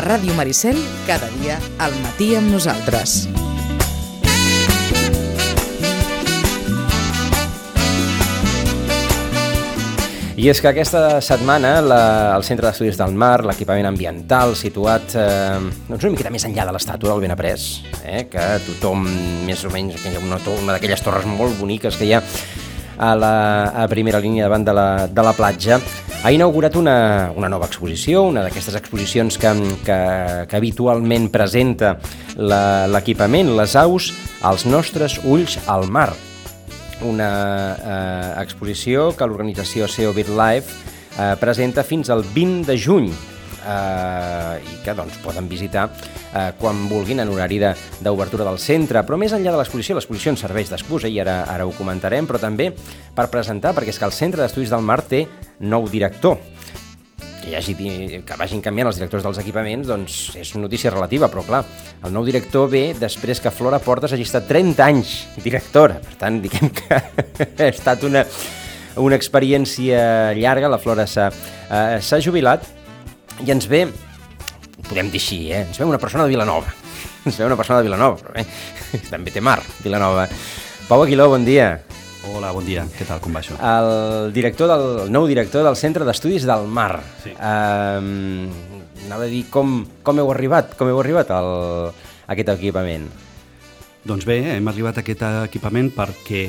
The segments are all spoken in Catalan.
Ràdio Maricel, cada dia al matí amb nosaltres. I és que aquesta setmana la, el Centre d'Estudis del Mar, l'equipament ambiental situat eh, doncs una miqueta més enllà de l'estàtua del Benaprés, eh, que tothom més o menys, una, una d'aquelles torres molt boniques que hi ha a la a primera línia davant de la, de la platja, ha inaugurat una, una nova exposició, una d'aquestes exposicions que, que, que habitualment presenta l'equipament, les aus, als nostres ulls al mar, una eh, exposició que l'organització SEO BitLife eh, presenta fins al 20 de juny eh, i que doncs, poden visitar eh, quan vulguin en horari de- d'obertura del centre. Però més enllà de l'exposició, l'exposició ens serveix d'excusa i ara, ara ho comentarem, però també per presentar, perquè és que el Centre d'Estudis del Mar té nou director. Que, hi hagi, que vagin canviant els directors dels equipaments doncs és notícia relativa, però clar, el nou director ve després que Flora Portes hagi estat 30 anys directora, per tant, diguem que ha estat una, una experiència llarga, la Flora s'ha eh, jubilat i ens ve, podem dir així, eh? ens ve una persona de Vilanova, ens ve una persona de Vilanova, però bé, també té mar, Vilanova. Pau Aguiló, bon dia. Hola, bon dia. Què tal, com va això? El director del el nou director del Centre d'Estudis del Mar. Sí. Um, anava a dir com, com heu arribat, com heu arribat al, a aquest equipament. Doncs bé, hem arribat a aquest equipament perquè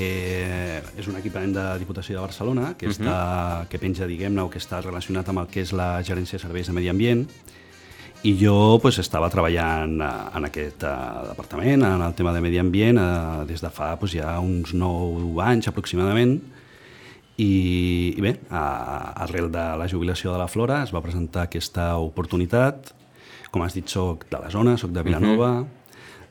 és un equipament de Diputació de Barcelona que, està, que penja, diguem-ne, o que està relacionat amb el que és la gerència de serveis de medi ambient i jo pues, estava treballant eh, en aquest eh, departament, en el tema de medi ambient, eh, des de fa pues, ja uns 9 anys aproximadament, i, i bé, a, arrel de la jubilació de la Flora es va presentar aquesta oportunitat. Com has dit, soc de la zona, soc de Vilanova, uh -huh.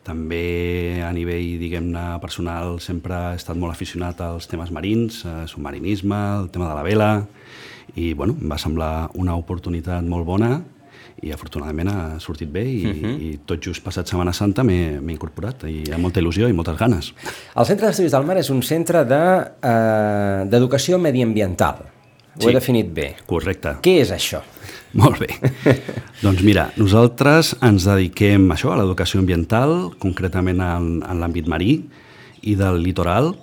També a nivell, diguem-ne, personal sempre he estat molt aficionat als temes marins, eh, submarinisme, el tema de la vela, i bueno, em va semblar una oportunitat molt bona i afortunadament ha sortit bé i, uh -huh. i tot just passat Setmana Santa m'he incorporat i amb molta il·lusió i moltes ganes. El Centre d'Estudis del Mar és un centre d'educació de, eh, mediambiental. Ho Sí. he definit bé. Correcte. Què és això? Molt bé. doncs mira, nosaltres ens dediquem a això, a l'educació ambiental, concretament en, en l'àmbit marí i del litoral.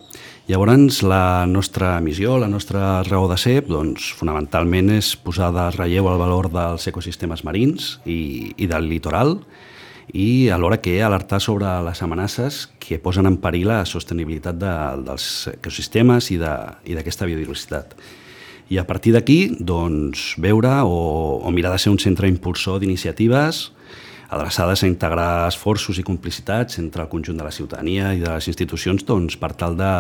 Llavors, la nostra missió, la nostra raó de ser, doncs, fonamentalment és posar de relleu el valor dels ecosistemes marins i, i del litoral i alhora que alertar sobre les amenaces que posen en perill la sostenibilitat de, dels ecosistemes i de- i d'aquesta biodiversitat. I a partir d'aquí, doncs, veure o, o mirar de ser un centre impulsor d'iniciatives adreçades a integrar esforços i complicitats entre el conjunt de la ciutadania i de les institucions doncs, per tal de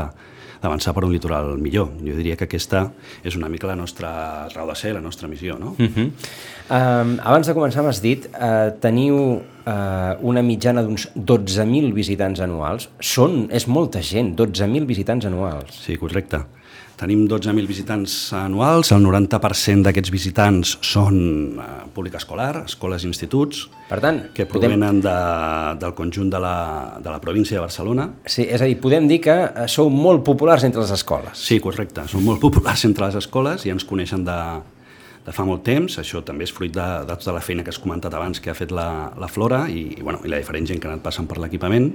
d'avançar per un litoral millor. Jo diria que aquesta és una mica la nostra raó de ser, la nostra missió, no? Uh -huh. um, abans de començar m'has dit uh, teniu uh, una mitjana d'uns 12.000 visitants anuals. Són, és molta gent, 12.000 visitants anuals. Sí, correcte. Tenim 12.000 visitants anuals, el 90% d'aquests visitants són eh, públic escolar, escoles i instituts, Per tant, que podem, provenen de, del conjunt de la, de la província de Barcelona. sí, és a dir, podem dir que uh, sou molt populars entre les escoles. Sí, correcte. Són molt populars entre les escoles i ens coneixen de, de fa molt temps. Això també és fruit de, de tota la feina que has comentat abans que ha fet la, la Flora i, i, bueno, i la diferent gent que ha anat passant per l'equipament.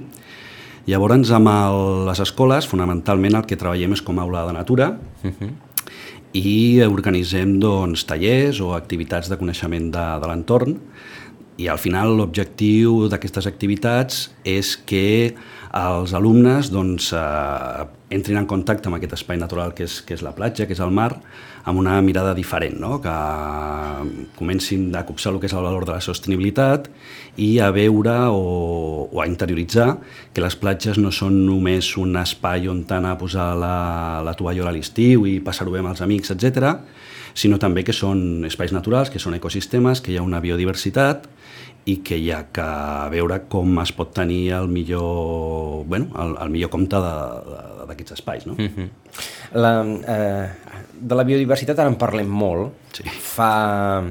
Llavors, amb el, les escoles, fonamentalment el que treballem és com a aula de natura uh -huh. i organitzem doncs, tallers o activitats de coneixement de, de l'entorn i al final l'objectiu d'aquestes activitats és que els alumnes doncs, eh, entrin en contacte amb aquest espai natural que és, que és la platja, que és el mar, amb una mirada diferent, no? que comencin a copsar el que és el valor de la sostenibilitat i a veure o, o a interioritzar que les platges no són només un espai on anar a posar la, la tovallola a l'estiu i passar-ho bé amb els amics, etc, sinó també que són espais naturals, que són ecosistemes, que hi ha una biodiversitat i que hi ha que veure com es pot tenir el millor, bueno, el, el millor compte d'aquests espais. No? Uh -huh. la, eh, de la biodiversitat ara en parlem molt. Sí. Fa,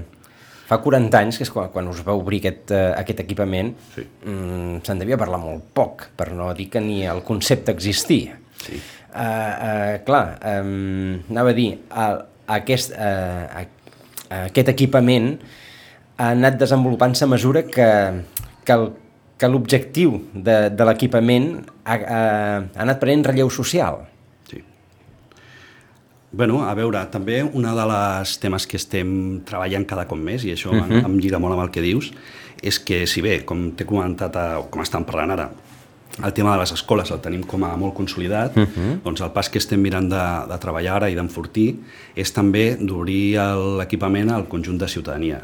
fa 40 anys, que és quan, quan us va obrir aquest, eh, aquest equipament, Sí. mm, se'n devia parlar molt poc, per no dir que ni el concepte existia. Sí. Uh, uh, clar, um, anava a dir, el, aquest, uh, aquest equipament ha anat desenvolupant-se a mesura que, que el que l'objectiu de, de l'equipament ha, ha, ha anat prenent relleu social. Sí. Bueno, a veure, també una de les temes que estem treballant cada cop més, i això uh -huh. em, em lliga molt amb el que dius, és que si bé, com t'he comentat, a, com estan parlant ara, el tema de les escoles el tenim com a molt consolidat, uh -huh. doncs el pas que estem mirant de, de treballar ara i d'enfortir és també d'obrir l'equipament al conjunt de ciutadania.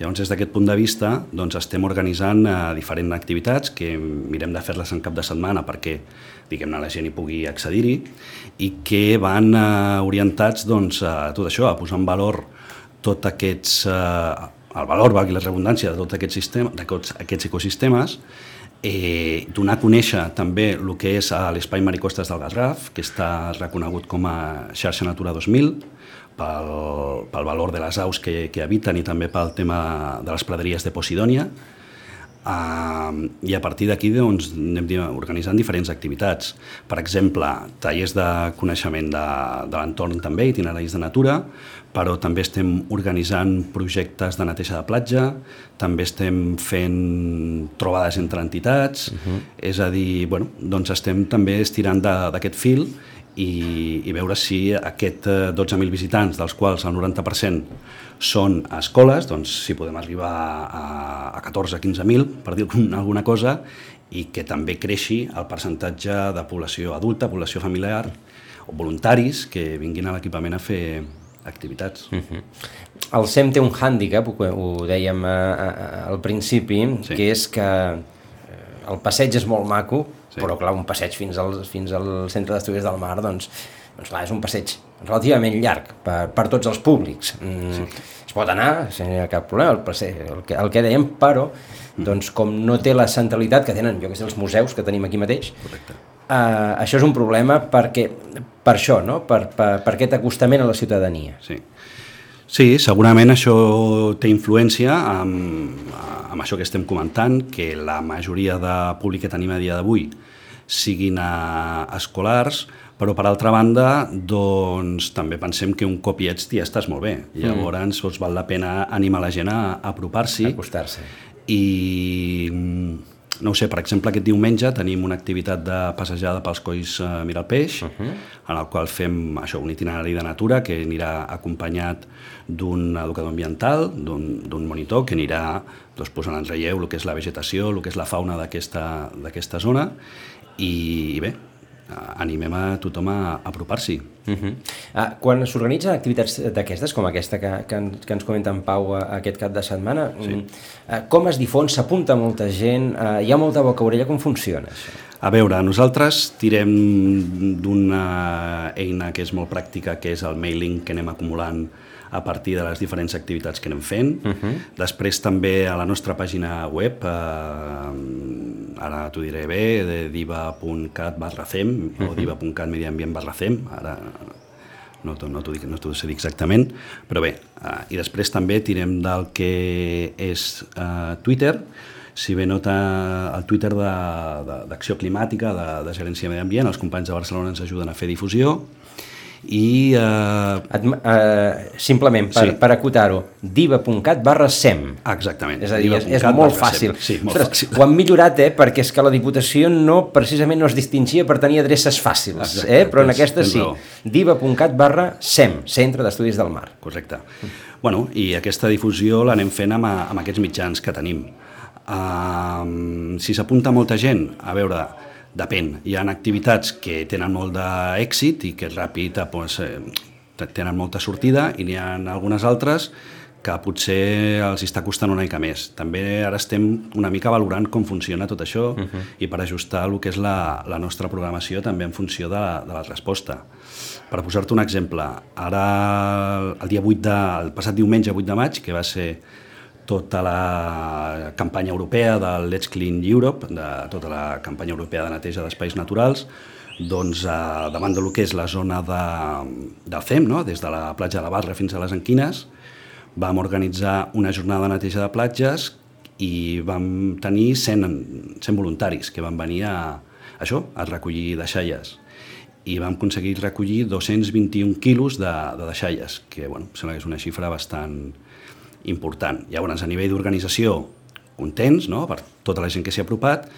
Llavors, des d'aquest punt de vista, doncs, estem organitzant eh, diferents activitats que mirem de fer-les en cap de setmana perquè diguem-ne la gent hi pugui accedir-hi i que van eh, orientats doncs, a tot això, a posar en valor tots aquests, eh, el valor, valgui la redundància, de tots aquests, sistema, aquests ecosistemes eh, donar a conèixer també el que és l'espai Maricostes del Garraf, que està reconegut com a xarxa Natura 2000, pel, pel valor de les aus que, que habiten i també pel tema de les praderies de Posidònia, Uh, I a partir d'aquí doncs, anem organitzant diferents activitats. Per exemple, tallers de coneixement de, de l'entorn també, itineraris de natura, però també estem organitzant projectes de neteja de platja, també estem fent trobades entre entitats, uh -huh. és a dir, bueno, doncs estem també estirant d'aquest fil i, i veure si aquest 12.000 eh, visitants, dels quals el 90% són a escoles, doncs si podem arribar a, a 14-15.000, per dir alguna cosa, i que també creixi el percentatge de població adulta, població familiar o voluntaris que vinguin a l'equipament a fer activitats. Uh -huh. El SEM té un hàndicap, ho dèiem a, a, al principi, sí. que és que eh, el passeig és molt maco, sí. però clar, un passeig fins al, fins al centre d'estudis del mar, doncs doncs clar, és un passeig relativament llarg per, per tots els públics. Mm, sí. Es pot anar, sense cap problema, el, passeig, el, que, el que dèiem, però doncs, com no té la centralitat que tenen, jo que sé, els museus que tenim aquí mateix, Correcte. Uh, això és un problema perquè, per això, no? per, per, per aquest acostament a la ciutadania. Sí. Sí, segurament això té influència amb, amb això que estem comentant, que la majoria de públic que tenim a dia d'avui siguin a escolars, però per altra banda, doncs, també pensem que un cop hi ets ja estàs molt bé. Mm. Llavors, doncs, val la pena animar la gent a, apropar-s'hi. Acostar-se. I, no sé, per exemple, aquest diumenge tenim una activitat de passejada pels colls uh, Mira el Peix, uh -huh. en el qual fem això, un itinerari de natura que anirà acompanyat d'un educador ambiental, d'un monitor, que anirà doncs, posant en relleu el que és la vegetació, el que és la fauna d'aquesta zona, i, i bé, animem a tothom a, apropar-s'hi. Uh -huh. ah, quan s'organitzen activitats d'aquestes, com aquesta que, que, que ens comenta en Pau eh, aquest cap de setmana, sí. uh, com es difon, s'apunta molta gent, uh, hi ha molta boca orella, com funciona això? A veure, nosaltres tirem d'una eina que és molt pràctica, que és el mailing que anem acumulant a partir de les diferents activitats que anem fent. Uh -huh. Després també a la nostra pàgina web, eh, ara t'ho diré bé, de diva.cat barra fem uh -huh. o diva.cat mediambient barra fem, ara no t'ho no dic, no sé dir exactament, però bé, eh, i després també tirem del que és eh, Twitter, si bé nota el Twitter d'Acció Climàtica, de, de Gerència Medi Ambient, els companys de Barcelona ens ajuden a fer difusió, i... Eh... Et, eh, simplement, per, sí. per acotar-ho, diva.cat barra SEM. Exactament. És a dir, és, és molt fàcil. Sí, molt Ostres, fàcil. Ho han millorat, eh? perquè és que la Diputació no, precisament no es distingia per tenir adreces fàcils, Exacte, eh? però en aquesta sí. Diva.cat barra SEM, Centre d'Estudis del Mar. Correcte. Bueno, i aquesta difusió l'anem fent amb, amb aquests mitjans que tenim. Uh, si s'apunta molta gent, a veure, Depèn. Hi ha activitats que tenen molt d'èxit i que ràpid doncs, eh, tenen molta sortida i n'hi ha algunes altres que potser els està costant una mica més. També ara estem una mica valorant com funciona tot això uh -huh. i per ajustar el que és la, la nostra programació també en funció de la, de la resposta. Per posar-te un exemple, ara el dia 8 de, el passat diumenge 8 de maig, que va ser tota la campanya europea del Let's Clean Europe, de tota la campanya europea de neteja d'espais naturals, doncs eh, davant del que és la zona de, del CEM, no? des de la platja de la Barra fins a les Enquines, vam organitzar una jornada de neteja de platges i vam tenir 100, 100 voluntaris que van venir a, això, a recollir deixalles i vam aconseguir recollir 221 quilos de, de deixalles, que bueno, sembla que és una xifra bastant, important. Llavors, a nivell d'organització, contents, no?, per tota la gent que s'hi ha apropat,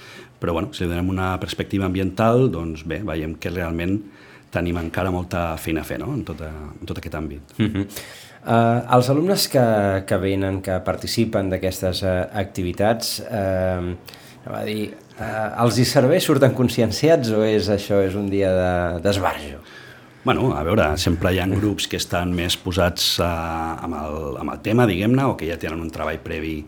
però bueno, si li donem una perspectiva ambiental, doncs bé, veiem que realment tenim encara molta feina a fer no? en, tot, en tot aquest àmbit. Uh -huh. uh, els alumnes que, que venen, que participen d'aquestes uh, activitats, uh, va dir, uh, els hi serveix, surten conscienciats o és això és un dia d'esbarjo? De, Bueno, a veure, sempre hi ha grups que estan més posats uh, amb, el, amb el tema, diguem-ne, o que ja tenen un treball previ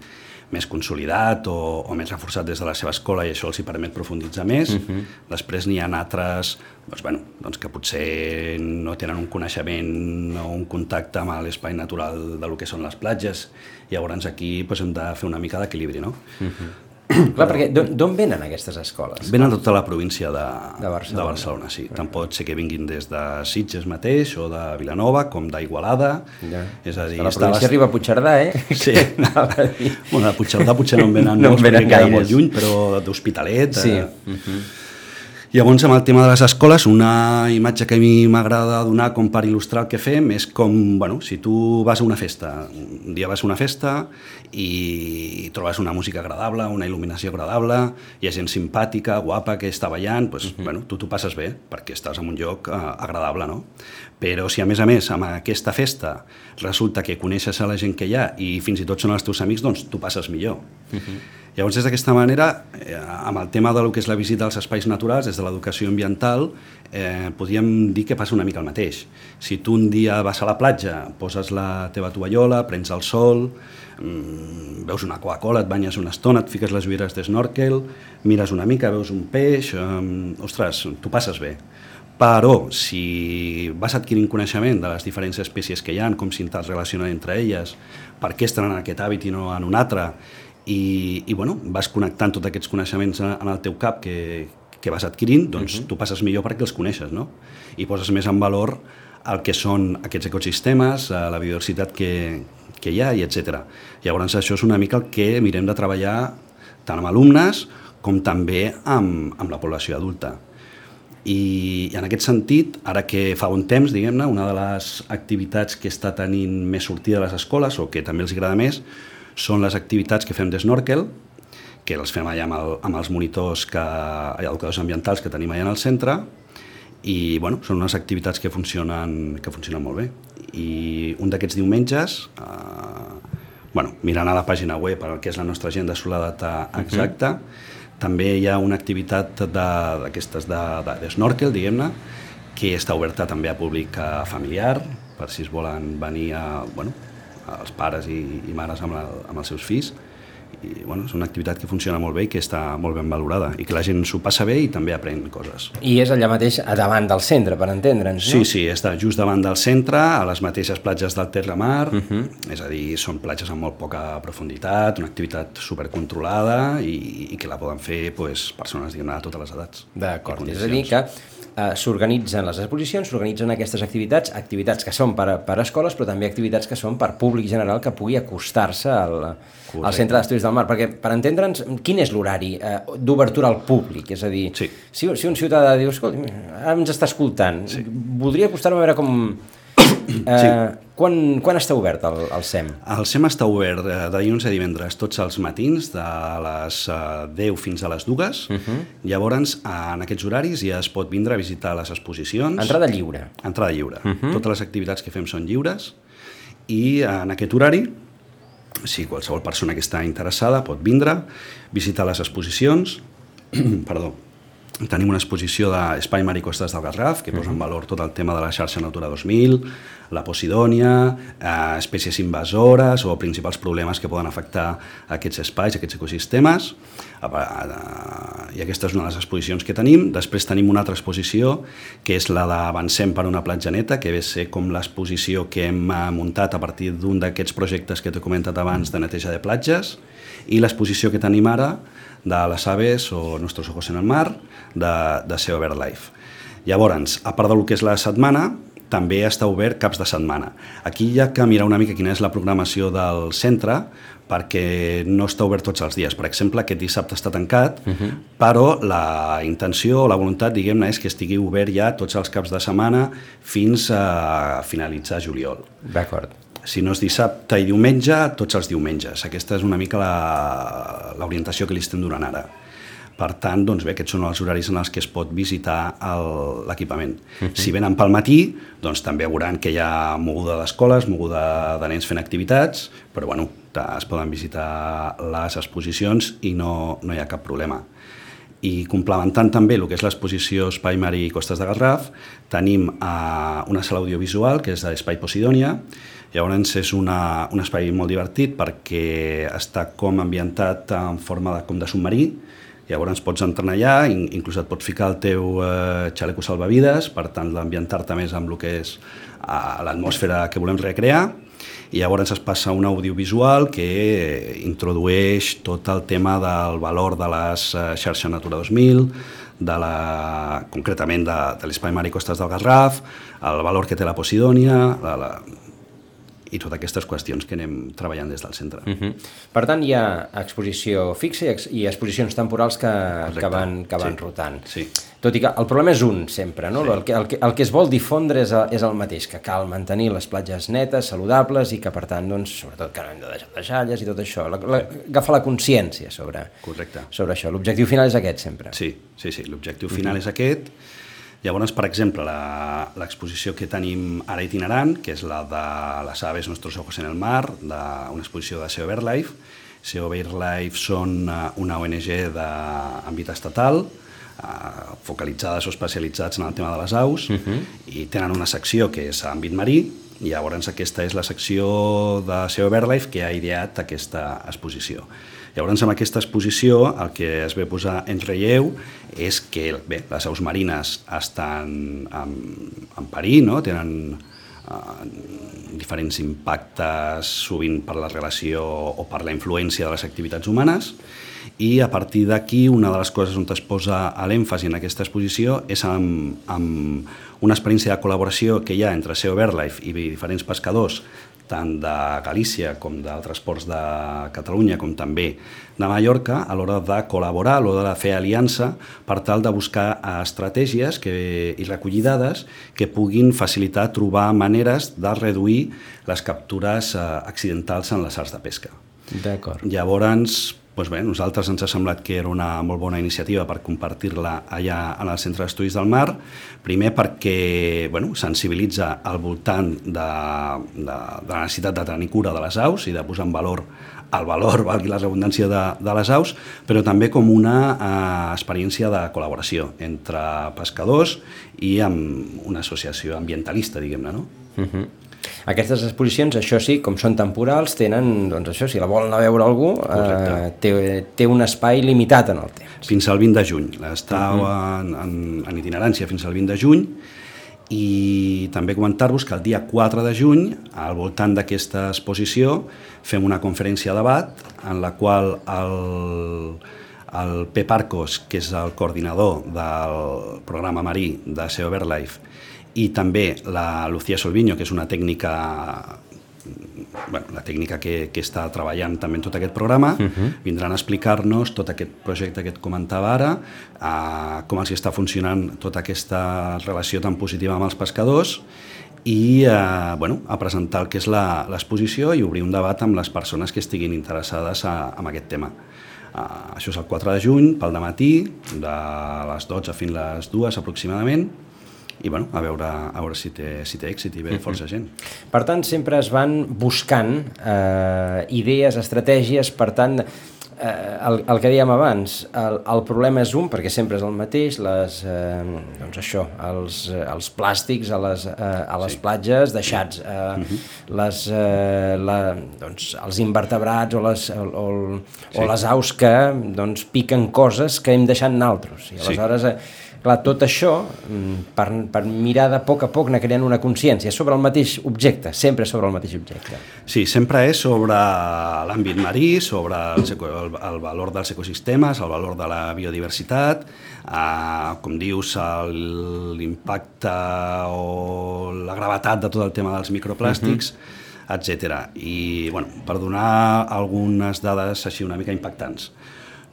més consolidat o, o més reforçat des de la seva escola i això els hi permet profunditzar més. Uh mhm. -huh. Després n'hi ha altres doncs, bueno, doncs que potser no tenen un coneixement o un contacte amb l'espai natural de lo que són les platges. i Llavors aquí doncs, hem de fer una mica d'equilibri, no? Uh mhm. -huh. Clar, perquè d'on venen aquestes escoles? Venen de tota la província de, de Barcelona, de Barcelona sí. Tant pot ser que vinguin des de Sitges mateix o de Vilanova, com d'Igualada. Ja. És a dir, la província les... arriba a Puigcerdà, eh? Sí. bueno, a Puigcerdà potser no en venen no molts, perquè queda molt lluny, però d'Hospitalet... Sí. Eh... Uh -huh. Llavors, amb el tema de les escoles, una imatge que a mi m'agrada donar com per il·lustrar el que fem és com, bueno, si tu vas a una festa, un dia vas a una festa i trobes una música agradable, una il·luminació agradable, hi ha gent simpàtica, guapa, que està ballant, doncs, uh -huh. bueno, tu t'ho passes bé, perquè estàs en un lloc eh, agradable, no? Però si a més a més amb aquesta festa resulta que coneixes a la gent que hi ha i fins i tot són els teus amics, doncs tu passes millor. Uh -huh. Llavors, des d'aquesta manera, eh, amb el tema del que és la visita als espais naturals, des de l'educació ambiental, eh, podríem dir que passa una mica el mateix. Si tu un dia vas a la platja, poses la teva tovallola, prens el sol, mmm, veus una Coca-Cola, et banyes una estona, et fiques les ulleres d'snorkel, mires una mica, veus un peix, eh, ostres, tu passes bé. Però, si vas adquirint coneixement de les diferents espècies que hi ha, com s'interrelacionen entre elles, per què estan en aquest hàbit i no en un altre, i, i bueno, vas connectant tots aquests coneixements en el teu cap que, que vas adquirint, doncs uh -huh. tu passes millor perquè els coneixes, no? I poses més en valor el que són aquests ecosistemes, eh, la biodiversitat que, que hi ha, i etc. Llavors això és una mica el que mirem de treballar tant amb alumnes com també amb, amb la població adulta. I, I en aquest sentit, ara que fa un temps, diguem-ne, una de les activitats que està tenint més sortida a les escoles, o que també els agrada més, són les activitats que fem d'esnorkel, que les fem allà amb, el, amb els monitors que, educadors ambientals que tenim allà en el centre, i bueno, són unes activitats que funcionen, que funcionen molt bé. I un d'aquests diumenges, eh, bueno, mirant a la pàgina web el que és la nostra agenda sobre la data exacta, uh -huh. també hi ha una activitat d'aquestes d'esnorkel, de, de, diguem-ne, que està oberta també a públic familiar, per si es volen venir a, bueno, els pares i, i mares amb, la, amb els seus fills i bueno, és una activitat que funciona molt bé i que està molt ben valorada i que la gent s'ho passa bé i també aprèn coses. I és allà mateix a davant del centre, per entendre'ns, no? Sí, sí, està just davant del centre, a les mateixes platges del Terramar, uh mhm. -huh. és a dir, són platges amb molt poca profunditat, una activitat supercontrolada i, i que la poden fer pues, persones de totes les edats. D'acord, és a dir que eh, s'organitzen les exposicions, s'organitzen aquestes activitats, activitats que són per, per escoles, però també activitats que són per públic general que pugui acostar-se al, al Centre d'Estudis del Mar. Perquè, per entendre'ns, quin és l'horari eh, d'obertura al públic? És a dir, sí. si, si un ciutadà diu, escolta, ara ens està escoltant, sí. voldria acostar-me a veure com Eh, sí. quan, quan està obert el, el SEM? El SEM està obert eh, de dilluns a divendres tots els matins, de les eh, 10 fins a les 2. Uh -huh. Llavors, en aquests horaris ja es pot vindre a visitar les exposicions. Entrada lliure. Entrada lliure. Uh -huh. Totes les activitats que fem són lliures i en aquest horari si qualsevol persona que està interessada pot vindre, visitar les exposicions, perdó, Tenim una exposició d'Espai Mar i Costes del Garraf, que posa en valor tot el tema de la xarxa Natura 2000, la Posidònia, eh, espècies invasores o principals problemes que poden afectar aquests espais, aquests ecosistemes. I aquesta és una de les exposicions que tenim. Després tenim una altra exposició, que és la d'Avancem per una platja neta, que ve ser com l'exposició que hem eh, muntat a partir d'un d'aquests projectes que t'he comentat abans de neteja de platges, i l'exposició que tenim ara de les aves o Nuestros ojos en el mar, de, de SEO Life. Llavors, a part del que és la setmana, també està obert caps de setmana. Aquí hi ha que mirar una mica quina és la programació del centre, perquè no està obert tots els dies. Per exemple, aquest dissabte està tancat, uh -huh. però la intenció o la voluntat, diguem-ne, és que estigui obert ja tots els caps de setmana fins a finalitzar juliol. D'acord. Si no és dissabte i diumenge, tots els diumenges. Aquesta és una mica la- l'orientació que li estem donant ara. Per tant, doncs bé, aquests són els horaris en els que es pot visitar el- l'equipament. Uh -huh. Si venen pel matí, doncs també veuran que hi ha moguda d'escoles, moguda de nens fent activitats, però bueno, es poden visitar les exposicions i no, no hi ha cap problema. I complementant també el que és l'exposició Espai Marí i Costes de Garraf, tenim eh, una sala audiovisual que és d'Espai Posidònia, Llavors és una, un espai molt divertit perquè està com ambientat en forma de, com de submarí, llavors pots entrar allà, in- inclús et pots ficar el teu eh, xaleco salvavides, per tant d'ambientar-te més amb el que és eh, l'atmosfera que volem recrear, i llavors es passa un audiovisual que introdueix tot el tema del valor de les eh, xarxes Natura 2000, de la, concretament de, de l'Espai Mar i Costes del Garraf, el valor que té la Posidònia, la, la, i totes aquestes qüestions que anem treballant des del centre. Uh -huh. Per tant, hi ha exposició fixa i, ex i exposicions temporals que, que van, que van sí. rotant. Sí. Tot i que el problema és un, sempre, no? Sí. El, que, el, que, el que es vol difondre és, el- és el mateix, que cal mantenir les platges netes, saludables i que, per tant, doncs, sobretot que no hem de deixar deixalles i tot això. La, la, agafar la consciència sobre, Correcte. sobre això. L'objectiu final és aquest, sempre. Sí, sí, sí. l'objectiu final és aquest. Llavors, per exemple, la- l'exposició que tenim ara itinerant, que és la de les aves Nuestros Ojos en el Mar, de- una exposició de SEO BirdLife. SEO BirdLife són eh, una ONG d'àmbit estatal, eh, focalitzades o especialitzats en el tema de les aus, uh -huh. i tenen una secció que és àmbit marí, i llavors aquesta és la secció de SEO BirdLife que ha ideat aquesta exposició. Llavors, amb aquesta exposició, el que es ve posar en relleu és que bé, les aus marines estan en, en perill, no? tenen eh, diferents impactes, sovint per la relació o per la influència de les activitats humanes, i a partir d'aquí una de les coses on es posa l'èmfasi en aquesta exposició és amb, amb una experiència de col·laboració que hi ha entre SEO BirdLife i diferents pescadors tant de Galícia com d'altres ports de Catalunya, com també de Mallorca, a l'hora de col·laborar, a l'hora de fer aliança, per tal de buscar estratègies que, i recollir dades que puguin facilitar trobar maneres de reduir les captures eh, accidentals en les arts de pesca. D'acord. Llavors, doncs bé, nosaltres ens ha semblat que era una molt bona iniciativa per compartir-la allà en el Centre d'Estudis del Mar, primer perquè bueno, sensibilitza al voltant de, de, de la necessitat de tenir cura de les aus i de posar en valor el valor, valgui la redundància de, de les aus, però també com una eh, experiència de col·laboració entre pescadors i amb una associació ambientalista, diguem-ne, no? Uh -huh. Aquestes exposicions, això sí, com són temporals, tenen, doncs això, si la volen anar a veure algú, eh, té, té un espai limitat en el temps. fins al 20 de juny. Està uh -huh. en, en, en itinerància fins al 20 de juny i també comentar-vos que el dia 4 de juny, al voltant d'aquesta exposició, fem una conferència de debat en la qual el, el Pep Arcos, que és el coordinador del programa marí de SEO BirdLife, i també la Lucía Solviño, que és una tècnica bueno, la tècnica que, que està treballant també en tot aquest programa, uh -huh. vindran a explicar-nos tot aquest projecte que et comentava ara, eh, com els està funcionant tota aquesta relació tan positiva amb els pescadors i eh, bueno, a presentar el que és la- l'exposició i obrir un debat amb les persones que estiguin interessades a, en aquest tema. Uh, això és el 4 de juny, pel matí, de les 12 fins a les 2 aproximadament, i bueno, a veure, a veure si, té, si té èxit i ve força gent. Per tant, sempre es van buscant eh, idees, estratègies, per tant, eh, el, el que dèiem abans, el, el problema és un, perquè sempre és el mateix, les, eh, doncs això, els, els plàstics a les, eh, a les sí. platges deixats, eh, uh -huh. les, eh, la, doncs, els invertebrats o les, o, o, sí. o les aus que doncs, piquen coses que hem deixat naltros. I Sí. aleshores... Eh, Clar, tot això, mm, per, per mirar de poc a poc anar creant una consciència sobre el mateix objecte, sempre sobre el mateix objecte. Sí, sempre és sobre l'àmbit marí, sobre el, el, el valor dels ecosistemes, el valor de la biodiversitat, eh, com dius, l'impacte o la gravetat de tot el tema dels microplàstics, uh -huh. etc. I, bueno, per donar algunes dades així una mica impactants.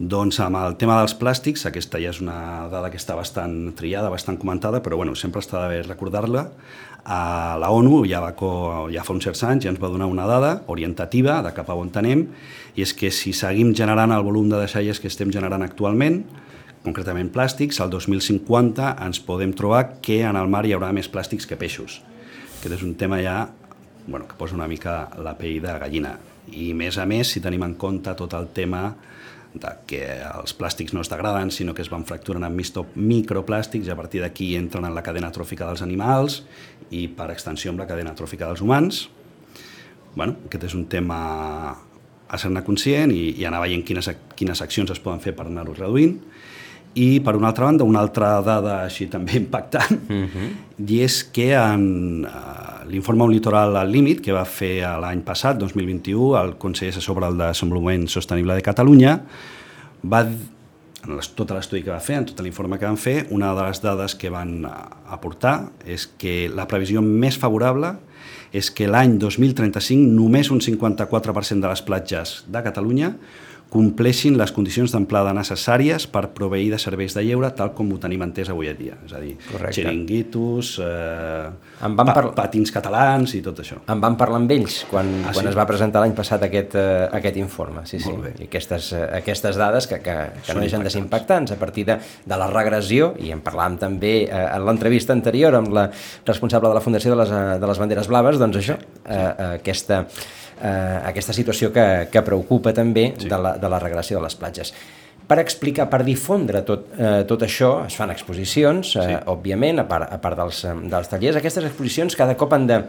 Doncs amb el tema dels plàstics, aquesta ja és una dada que està bastant triada, bastant comentada, però bueno, sempre està bé recordar-la. A la ONU ja, va, ja fa uns certs anys ja ens va donar una dada orientativa de cap a on anem, i és que si seguim generant el volum de deixalles que estem generant actualment, concretament plàstics, al 2050 ens podem trobar que en el mar hi haurà més plàstics que peixos. Aquest és un tema ja bueno, que posa una mica la pell de gallina. I més a més, si tenim en compte tot el tema de que els plàstics no es degraden, sinó que es van fracturant en microplàstics i a partir d'aquí entren en la cadena tròfica dels animals i per extensió amb la cadena tròfica dels humans. Bueno, aquest és un tema a ser-ne conscient i, i anar veient quines, quines accions es poden fer per anar-ho reduint. I, per una altra banda, una altra dada així també impactant, uh mhm. -huh. i és que en uh, l'informe Un litoral al límit, que va fer l'any passat, 2021, el Consell sobre el Desenvolupament Sostenible de Catalunya, va en tot l'estudi que va fer, en tot l'informe que van fer, una de les dades que van aportar és que la previsió més favorable és que l'any 2035 només un 54% de les platges de Catalunya compleixin les condicions d'amplada necessàries per proveir de serveis de lleure tal com ho tenim entès avui en dia. És a dir, Correcte. xiringuitos, eh, en van pa patins catalans i tot això. En van parlar amb ells quan, ah, quan sí? es va presentar l'any passat aquest, eh, aquest informe. Sí, sí. I aquestes, eh, aquestes dades que, que, que no deixen de ser impactants a partir de, de la regressió, i en parlàvem també eh, en l'entrevista anterior amb la responsable de la Fundació de les, eh, de les Banderes Blaves, doncs això, eh, eh, aquesta eh, aquesta situació que, que preocupa també sí. de, la, de la regressió de les platges. Per explicar, per difondre tot, eh, tot això, es fan exposicions, eh, sí. òbviament, a part, a part dels, dels tallers. Aquestes exposicions cada cop han de,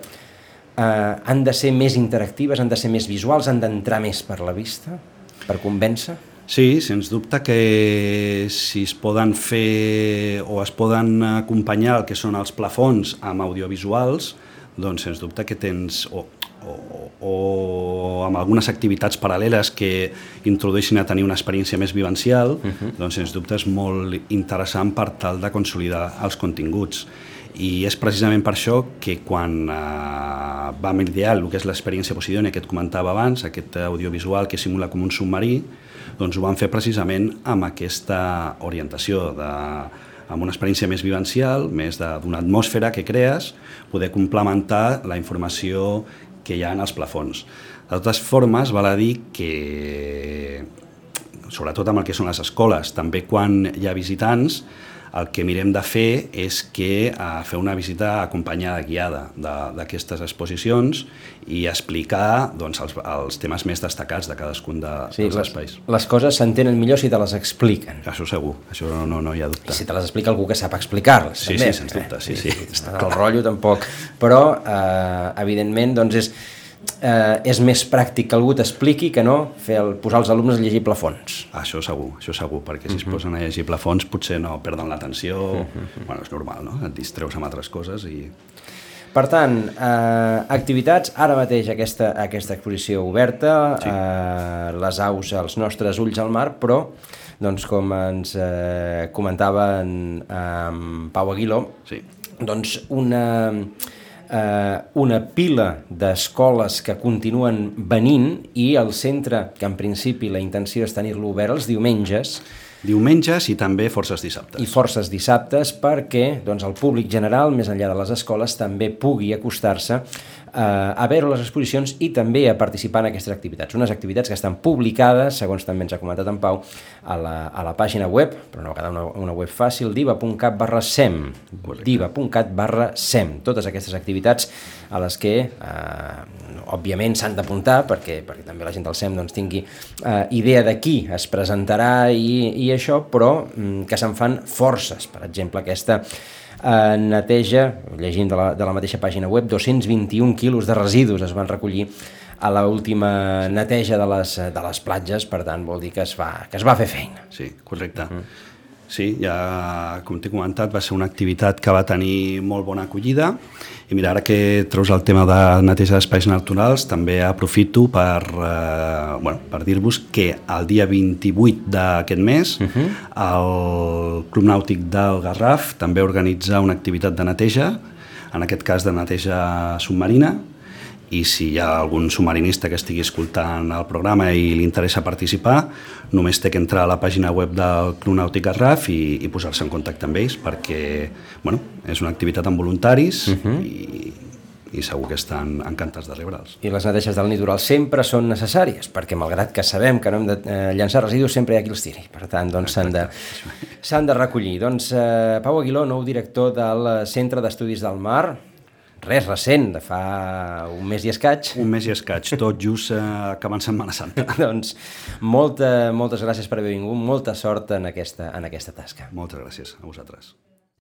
eh, han de ser més interactives, han de ser més visuals, han d'entrar més per la vista, per convèncer? Sí, sens dubte que si es poden fer o es poden acompanyar el que són els plafons amb audiovisuals, doncs sens dubte que tens, o o, o amb algunes activitats paral·leles que introdueixin a tenir una experiència més vivencial, uh -huh. doncs sens dubte és molt interessant per tal de consolidar els continguts. I és precisament per això que quan eh, vam idear el que és l'experiència Posidònia que et comentava abans, aquest audiovisual que simula com un submarí, doncs ho vam fer precisament amb aquesta orientació de amb una experiència més vivencial, més d'una atmosfera que crees, poder complementar la informació que hi ha en els plafons. De totes formes, val a dir que, sobretot amb el que són les escoles, també quan hi ha visitants, el que mirem de fer és que a fer una visita acompanyada, guiada d'aquestes exposicions i explicar doncs, els, els temes més destacats de cadascun de, sí, dels espais. Les, les coses s'entenen millor si te les expliquen. Això segur, això no, no, no hi ha dubte. I si te les explica algú que sap explicar-les, sí, també. Sí, sens dubte, sí, sí. sí. El rotllo tampoc. Però, eh, evidentment, doncs és eh, és més pràctic que algú t'expliqui que no fer el, posar els alumnes a llegir plafons. Això segur, això segur, perquè si uh -huh. es mhm. posen a llegir plafons potser no perden l'atenció, uh mhm. -huh. bueno, és normal, no? Et distreus amb altres coses i... Per tant, eh, activitats, ara mateix aquesta, aquesta exposició oberta, sí. eh, les aus als nostres ulls al mar, però doncs com ens eh, comentava en, en Pau Aguiló, sí. doncs una eh, una pila d'escoles que continuen venint i el centre, que en principi la intenció és tenir-lo obert els diumenges, diumenges i també forces dissabtes. I forces dissabtes perquè doncs, el públic general, més enllà de les escoles, també pugui acostar-se a veure les exposicions i també a participar en aquestes activitats. Unes activitats que estan publicades, segons també ens ha comentat en Pau, a la, a la pàgina web, però una vegada una, una web fàcil, diva.cat barra sem. diva.cat barra sem. Totes aquestes activitats a les que, eh, òbviament, s'han d'apuntar perquè, perquè també la gent del SEM doncs, tingui eh, idea de qui es presentarà i, i això, però mm, que se'n fan forces. Per exemple, aquesta eh, neteja, llegint de la, de la mateixa pàgina web, 221 quilos de residus es van recollir a l'última neteja de les, de les platges, per tant vol dir que es va, que es va fer feina. Sí, correcte. Uh -huh. Sí, ja, com t'he comentat, va ser una activitat que va tenir molt bona acollida i mira, ara que treus el tema de neteja d'espais naturals, també aprofito per, eh, bueno, per dir-vos que el dia 28 d'aquest mes uh -huh. el Club Nàutic del Garraf també organitza una activitat de neteja, en aquest cas de neteja submarina, i si hi ha algun submarinista que estigui escoltant el programa i li interessa participar, només té que entrar a la pàgina web del Club Nàutic Garraf i, i posar-se en contacte amb ells perquè bueno, és una activitat amb voluntaris uh -huh. i, i segur que estan encantats de rebre'ls. I les neteges del litoral sempre són necessàries, perquè malgrat que sabem que no hem de eh, llançar residus, sempre hi ha qui els tiri. Per tant, doncs s'han de, de recollir. Doncs eh, Pau Aguiló, nou director del Centre d'Estudis del Mar, res recent, de fa un mes i escaig. Un mes i escaig, tot just eh, acabant Setmana Santa. doncs molta, moltes gràcies per haver vingut, molta sort en aquesta, en aquesta tasca. Moltes gràcies a vosaltres.